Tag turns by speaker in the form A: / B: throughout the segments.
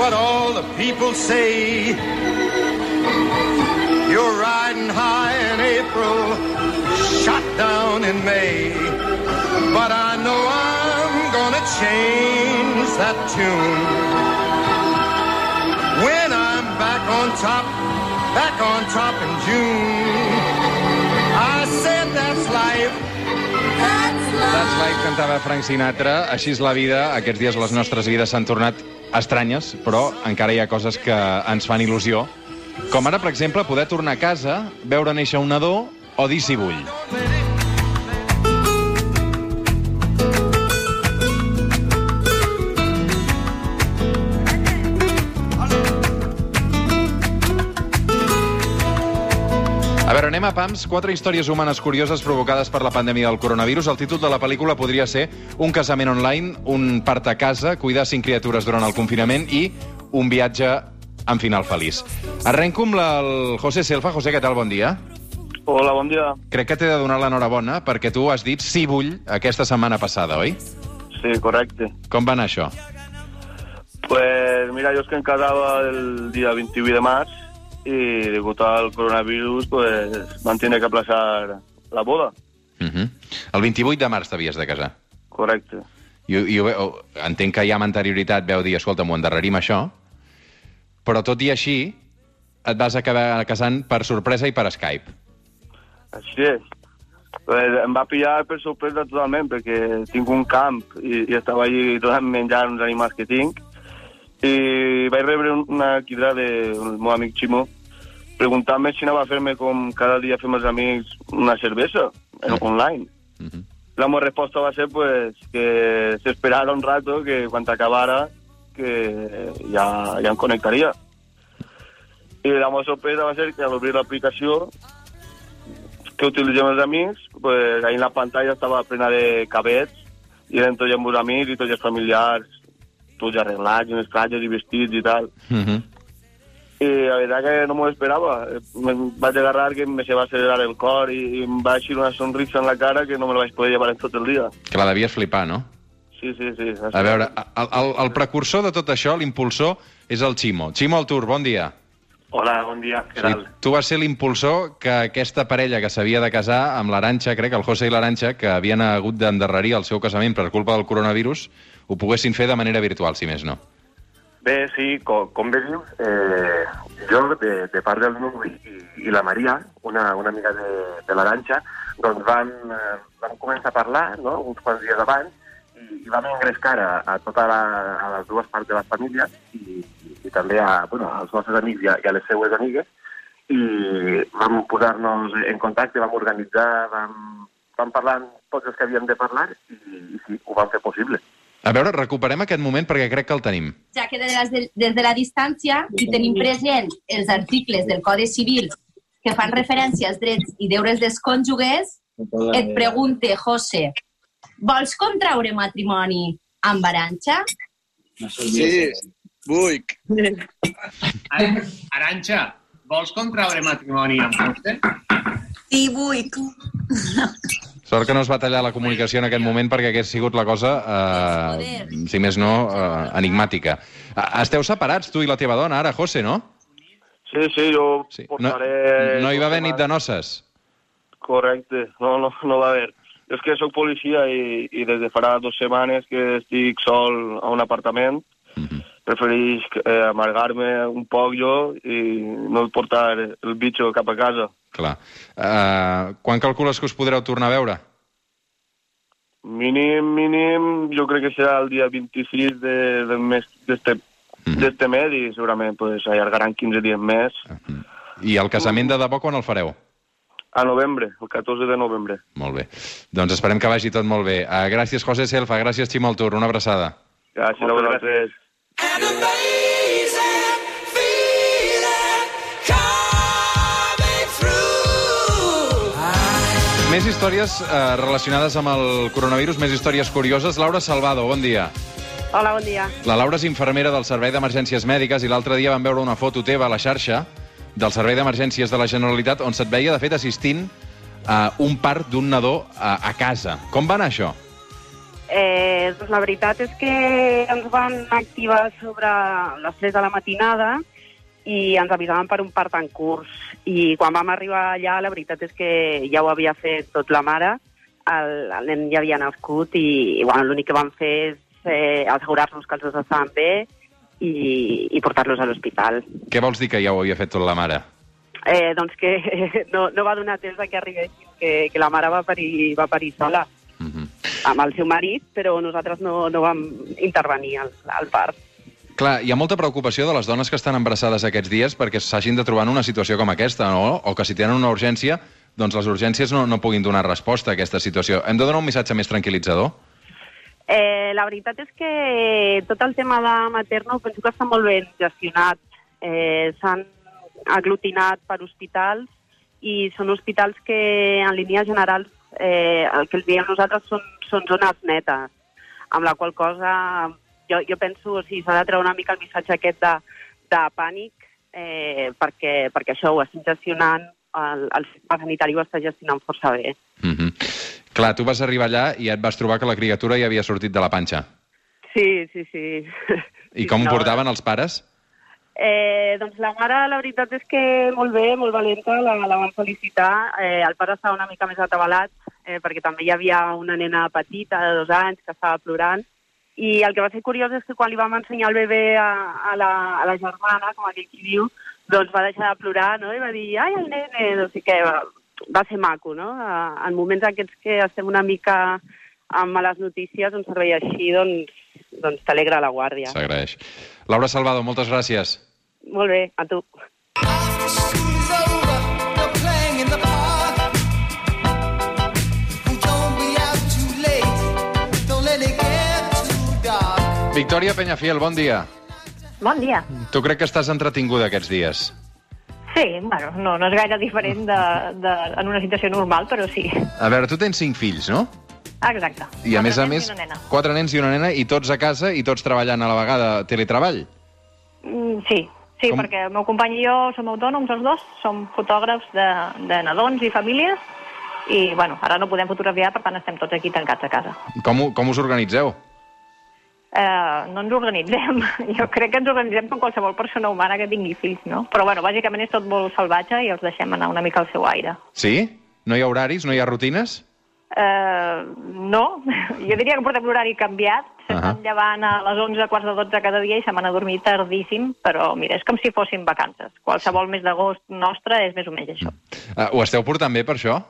A: what all the people say. You're riding high in April, shot down in May. But I know I'm gonna change that tune. When I'm back on top, back on top in June. That's Life
B: cantava Frank Sinatra. Així és la vida. Aquests dies les nostres vides s'han tornat estranyes, però encara hi ha coses que ens fan il·lusió. Com ara, per exemple, poder tornar a casa, veure néixer un nadó o dir si vull. Anem a pams. Quatre històries humanes curioses provocades per la pandèmia del coronavirus. El títol de la pel·lícula podria ser Un casament online, un part a casa, cuidar cinc criatures durant el confinament i un viatge amb final feliç. Arrenco amb la, el José Selfa. José, què tal? Bon dia.
C: Hola, bon dia.
B: Crec que t'he de donar l'enhorabona perquè tu has dit sí vull aquesta setmana passada, oi?
C: Sí, correcte.
B: Com va anar això?
C: Pues mira, yo es que encasaba el día 21 de març y degut al coronavirus pues van tener que aplazar la boda.
B: Uh -huh. El 28 de març t'havies de casar.
C: Correcte.
B: I, i ho entenc que ja amb anterioritat veu dir, escolta, m'ho endarrerim això, però tot i així et vas acabar casant per sorpresa i per Skype.
C: Així és. Pues em va pillar per sorpresa totalment perquè tinc un camp i, i estava allí tot menjant uns animals que tinc i vaig rebre un- una crida del meu amic Ximo preguntant-me si anava a fer-me com cada dia fem els amics una cervesa en, online.
B: Uh -huh.
C: La meva resposta va ser pues, que s'esperara un rato que quan acabara que ja, ja em connectaria. I la meva sorpresa va ser que al obrir l'aplicació que utilitzem els amics, pues, ahí en la pantalla estava plena de cabets i eren tots els meus amics i tots els familiars, tots ja arreglats, unes trajes i vestits i tal.
B: Uh -huh.
C: I la veritat que no m'ho esperava. Em vaig agarrar que me se va accelerar el cor i, i em va eixir una sonrisa en la cara que no me la vaig poder llevar en tot el dia.
B: Que la devies flipar, no?
C: Sí, sí, sí.
B: A veure, el, el, el precursor de tot això, l'impulsor, és el Ximo. Ximo Altur, bon dia.
C: Hola, bon dia. Què
B: O sigui, tu vas ser l'impulsor que aquesta parella que s'havia de casar amb l'Aranxa, crec, el José i l'Aranxa, que havien hagut d'endarrerir el seu casament per culpa del coronavirus, ho poguessin fer de manera virtual, si més no.
D: Bé, sí, com, com bé dius, eh, jo, de, de part del Nubi i, i la Maria, una, una amiga de, de l'Aranxa, doncs vam, eh, vam començar a parlar no?, uns quants dies abans i, i vam engrescar a, a tota la, a les dues parts de la família i, i, i també a, bueno, als nostres amics i a, i a les seues amigues i vam posar-nos en contacte, vam organitzar, vam, vam parlar amb tots els que havíem de parlar i, i sí, ho vam fer possible.
B: A veure, recuperem aquest moment perquè crec que el tenim.
E: ja que des de, la, des de la distància i tenim present els articles del Codi Civil que fan referència als drets i deures dels cònjuges, et pregunte, José, vols contraure matrimoni amb Aranxa?
F: Sí, vull.
G: Ara- Aranxa, vols contraure matrimoni amb vostè?
H: Sí, vull.
B: Sort que no es va tallar la comunicació en aquest moment perquè hagués sigut la cosa, eh, si més no, eh, enigmàtica. Eh, Esteu separats, tu i la teva dona, ara, José, no?
C: Sí, sí, jo
B: Sí. No,
C: portaré...
B: no hi va haver nit de noces?
C: Correcte, no, no, no va haver. Jo és que sóc policia i, i des de farà dues setmanes que estic sol a un apartament.
B: Mhm.
C: Prefereix eh, amargar-me un poc jo i no portar el bitxo cap a casa.
B: Clar. Uh, quan calcules que us podreu tornar a veure?
C: Mínim, mínim, jo crec que serà el dia 26 de, del mes d'este
B: Mhm.
C: d'este mes i segurament pues, allargaran 15 dies més
B: I el casament de debò quan el fareu?
C: a novembre, el 14 de novembre.
B: Molt bé. Doncs esperem que vagi tot molt bé. Uh, gràcies, José Selfa. Gràcies, Ximo Altur. Una abraçada.
C: Gràcies a vosaltres.
A: An
B: Més històries eh, relacionades amb el coronavirus, més històries curioses. Laura Salvado, bon dia.
I: Hola, bon dia.
B: La Laura és infermera del Servei d'Emergències Mèdiques i l'altre dia vam veure una foto teva a la xarxa del Servei d'Emergències de la Generalitat on se't veia, de fet, assistint a un part d'un nadó a, a casa. Com va anar això?
I: Eh, doncs la veritat és que ens van activar sobre les 3 de la matinada i ens avisaven per un part en curs. I quan vam arribar allà, la veritat és que ja ho havia fet tot la mare, el, el nen ja havia nascut i, i bueno, l'únic que vam fer és eh, assegurar-nos que els dos estaven bé i, i portar-los a l'hospital.
B: Què vols dir que ja ho havia fet tot la mare?
I: Eh, doncs que no, no va donar temps a que arribessin, que, que la mare va parir, va parir sola
B: -hmm.
I: Amb el seu marit, però nosaltres no, no vam intervenir al, al part.
B: Clar, hi ha molta preocupació de les dones que estan embarassades aquests dies perquè s'hagin de trobar en una situació com aquesta, no? O que si tenen una urgència, doncs les urgències no, no puguin donar resposta a aquesta situació. Hem de donar un missatge més tranquil·litzador?
I: Eh, la veritat és que tot el tema de materno penso que està molt ben gestionat. Eh, S'han aglutinat per hospitals i són hospitals que en línies generals eh, el que els diem nosaltres són, són zones netes, amb la qual cosa jo, jo penso o sigui, s'ha de treure una mica el missatge aquest de, de pànic eh, perquè, perquè això ho estem gestionant, el, el sistema sanitari ho està gestionant força bé.
B: Mm -hmm. Clar, tu vas arribar allà i et vas trobar que la criatura ja havia sortit de la panxa.
I: Sí, sí, sí.
B: I com ho
I: no,
B: portaven els pares?
I: Eh, doncs la mare, la veritat és que molt bé, molt valenta, la, la vam felicitar. Eh, el pare estava una mica més atabalat, eh, perquè també hi havia una nena petita de dos anys que estava plorant, i el que va ser curiós és que quan li vam ensenyar el bebè a, a, la, a la germana, com aquell qui diu, doncs va deixar de plorar, no?, i va dir, ai, el nene, no sé què, va, va ser maco, no? Eh, En moments aquests que estem una mica amb males notícies, un servei així, doncs, doncs t'alegra la guàrdia.
B: S'agraeix. Laura Salvador, moltes gràcies.
I: Molt bé, a tu.
B: Victòria Peñafiel, bon dia.
J: Bon dia.
B: Tu crec que estàs entretinguda aquests dies.
J: Sí, bueno, no, no és gaire diferent de, de, en una situació normal, però sí.
B: A veure, tu tens cinc fills, no?
J: Exacte.
B: I a
J: Quatre
B: més a més, quatre nens i una nena, i tots a casa i tots treballant a la vegada teletreball.
J: Mm, sí, sí,
B: Com?
J: perquè el meu company i jo som autònoms els dos, som fotògrafs de, de nadons i famílies, i bueno, ara no podem fotografiar, per tant estem tots aquí tancats a casa.
B: Com, ho- com us organitzeu?
J: Eh, no ens organitzem. Jo crec que ens organitzem com qualsevol persona humana que tingui fills, no? Però bueno, bàsicament és tot molt salvatge i els deixem anar una mica al seu aire.
B: Sí? No hi ha horaris? No hi ha rutines?
J: Eh, no, jo diria que portem l'horari canviat, s'estan
B: Ahà.
J: llevant a les 11, quarts de 12 cada dia i se van a dormir tardíssim, però mira, és com si fossin vacances. Qualsevol mes d'agost nostre és més o menys això.
B: Uh, ho esteu portant bé per això?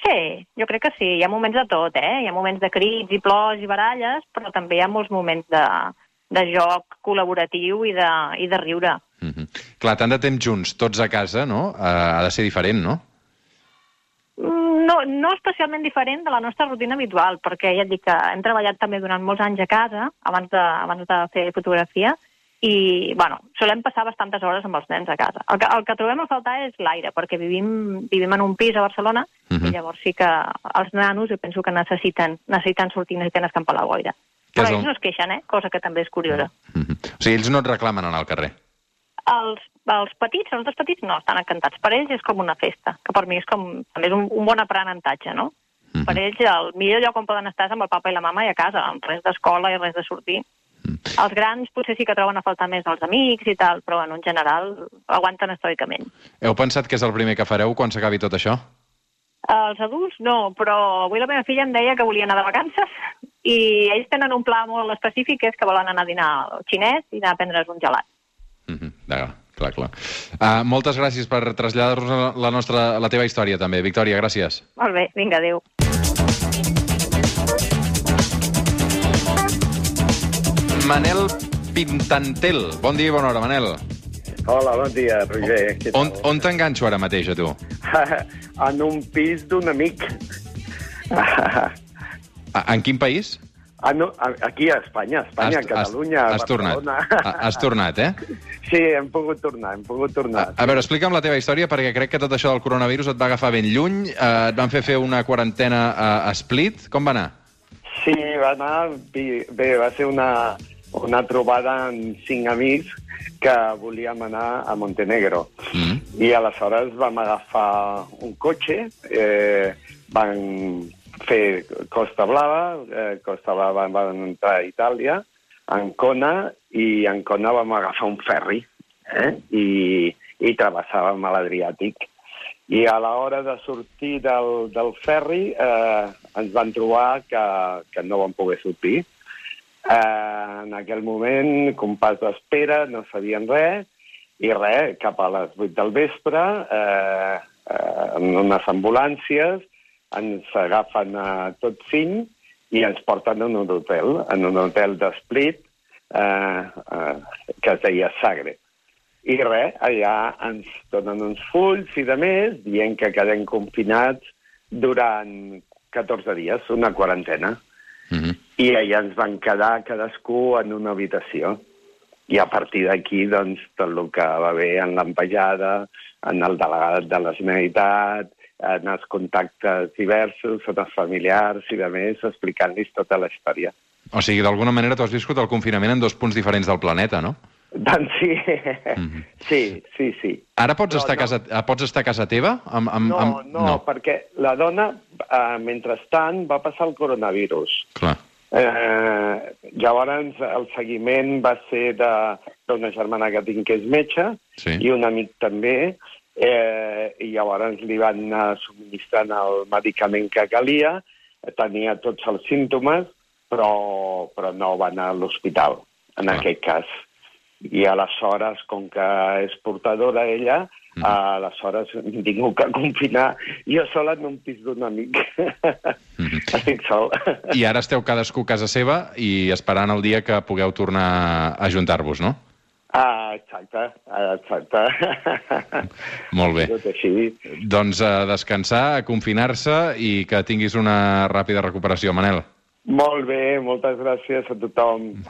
J: Sí, jo crec que sí, hi ha moments de tot, eh? Hi ha moments de crits i plors i baralles, però també hi ha molts moments de, de joc col·laboratiu i de, i de riure.
B: Mm -hmm. Clar, tant de temps junts, tots a casa, no? Uh, ha de ser diferent, no?
J: No, no especialment diferent de la nostra rutina habitual, perquè ja et dic que hem treballat també durant molts anys a casa, abans de, abans de fer fotografia, i, bueno, solem passar bastantes hores amb els nens a casa. El que, el que trobem a faltar és l'aire, perquè vivim, vivim en un pis a Barcelona,
B: Mhm.
J: i llavors sí que els nanos jo penso que necessiten, necessiten sortir, necessiten escampar la boira. Però
B: és
J: ells
B: el-
J: no es queixen, eh? cosa que també és curiosa.
B: Mm -hmm. O sigui, ells no et reclamen anar al carrer.
J: Els, els petits, els dos petits, no, estan encantats. Per ells és com una festa, que per mi és com també és un, un bon aprenentatge, no?
B: Mhm.
J: Per ells el millor lloc on poden estar és amb el papa i la mama i a casa, amb res d'escola i res de sortir.
B: Mm.
J: Els grans potser sí que troben a faltar més els amics i tal, però bueno, en general aguanten estoicament.
B: Heu pensat que és el primer que fareu quan s'acabi tot això?
J: Els adults no, però avui la meva filla em deia que volia anar de vacances i ells tenen un pla molt específic, que és que volen anar a dinar al xinès i anar a prendre's un gelat.
B: Mm -hmm. clar, clar, clar. Uh, moltes gràcies per traslladar-nos la, la, nostra, la teva història, també. Victòria, gràcies.
J: Molt bé, vinga, adéu.
B: Manel Pintantel. Bon dia i bona hora, Manel.
K: Hola, bon dia, Roger. Què
B: On, on t'enganxo ara mateix, a tu?
K: en un pis d'un amic.
B: En quin país?
K: Ah, no, a- aquí a Espanya, a Espanya, a Catalunya,
B: has,
K: a
B: has tornat.
K: Barcelona.
B: Ha- Has tornat, eh?
K: Sí, hem pogut tornar, hem pogut tornar.
B: A veure, explica'm la teva història, perquè crec que tot això del coronavirus et va agafar ben lluny. Eh, et van fer fer una quarantena a, a Split. Com va anar?
K: Sí, va anar... Bé, va ser una, una trobada amb cinc amics que volíem anar a Montenegro.
B: Mm.
K: I aleshores vam agafar un cotxe, eh, vam fer Costa Blava, eh, Costa Blava van entrar a Itàlia, Ancona, i Ancona vam agafar un ferri, eh? I, i travessàvem a l'Adriàtic. I a l'hora de sortir del, del ferri eh, ens van trobar que, que no vam poder sortir. Eh, en aquell moment, compàs d'espera, no sabien res, i res, cap a les 8 del vespre, eh, eh, en unes ambulàncies, ens agafen a tots cinc i ens porten a un hotel, en un hotel d'Split, eh, eh, que es deia Sagre. I res, allà ens donen uns fulls i de més, dient que quedem confinats durant 14 dies, una quarantena.
B: Mm -hmm.
K: I allà ens van quedar cadascú en una habitació. I a partir d'aquí, doncs, tot el que va haver en l'ambaixada, en el delegat de la Generalitat, en els contactes diversos, en els familiars i de més, explicant-los tota la història.
B: O sigui, d'alguna manera tu has viscut el confinament en dos punts diferents del planeta, no?
K: Doncs sí, mm -hmm. sí, sí, sí.
B: Ara pots,
K: No,
B: estar, a
K: no.
B: casa, eh, pots estar a casa teva? Amb, amb,
K: No,
B: amb...
K: no, no, perquè la dona, eh, mentrestant, va passar el coronavirus.
B: Clar.
K: Eh, llavors, el seguiment va ser d'una germana que tinc que és metge
B: Sí.
K: i un amic també, eh, i llavors li van anar subministrant el medicament que calia, tenia tots els símptomes, però, però no va anar a l'hospital, en
B: Clar.
K: aquest cas. I aleshores, com que és portadora ella,
B: Mm.
K: aleshores tingut que confinar jo sola en un pis d'un amic. Estic sol.
B: I ara esteu cadascú a casa seva i esperant el dia que pugueu tornar a juntar-vos, no?
K: Ah, exacte, ah, exacte.
B: Molt bé.
K: Tot així.
B: Doncs a descansar, a confinar-se i que tinguis una ràpida recuperació, Manel.
K: Molt bé, moltes gràcies a tothom.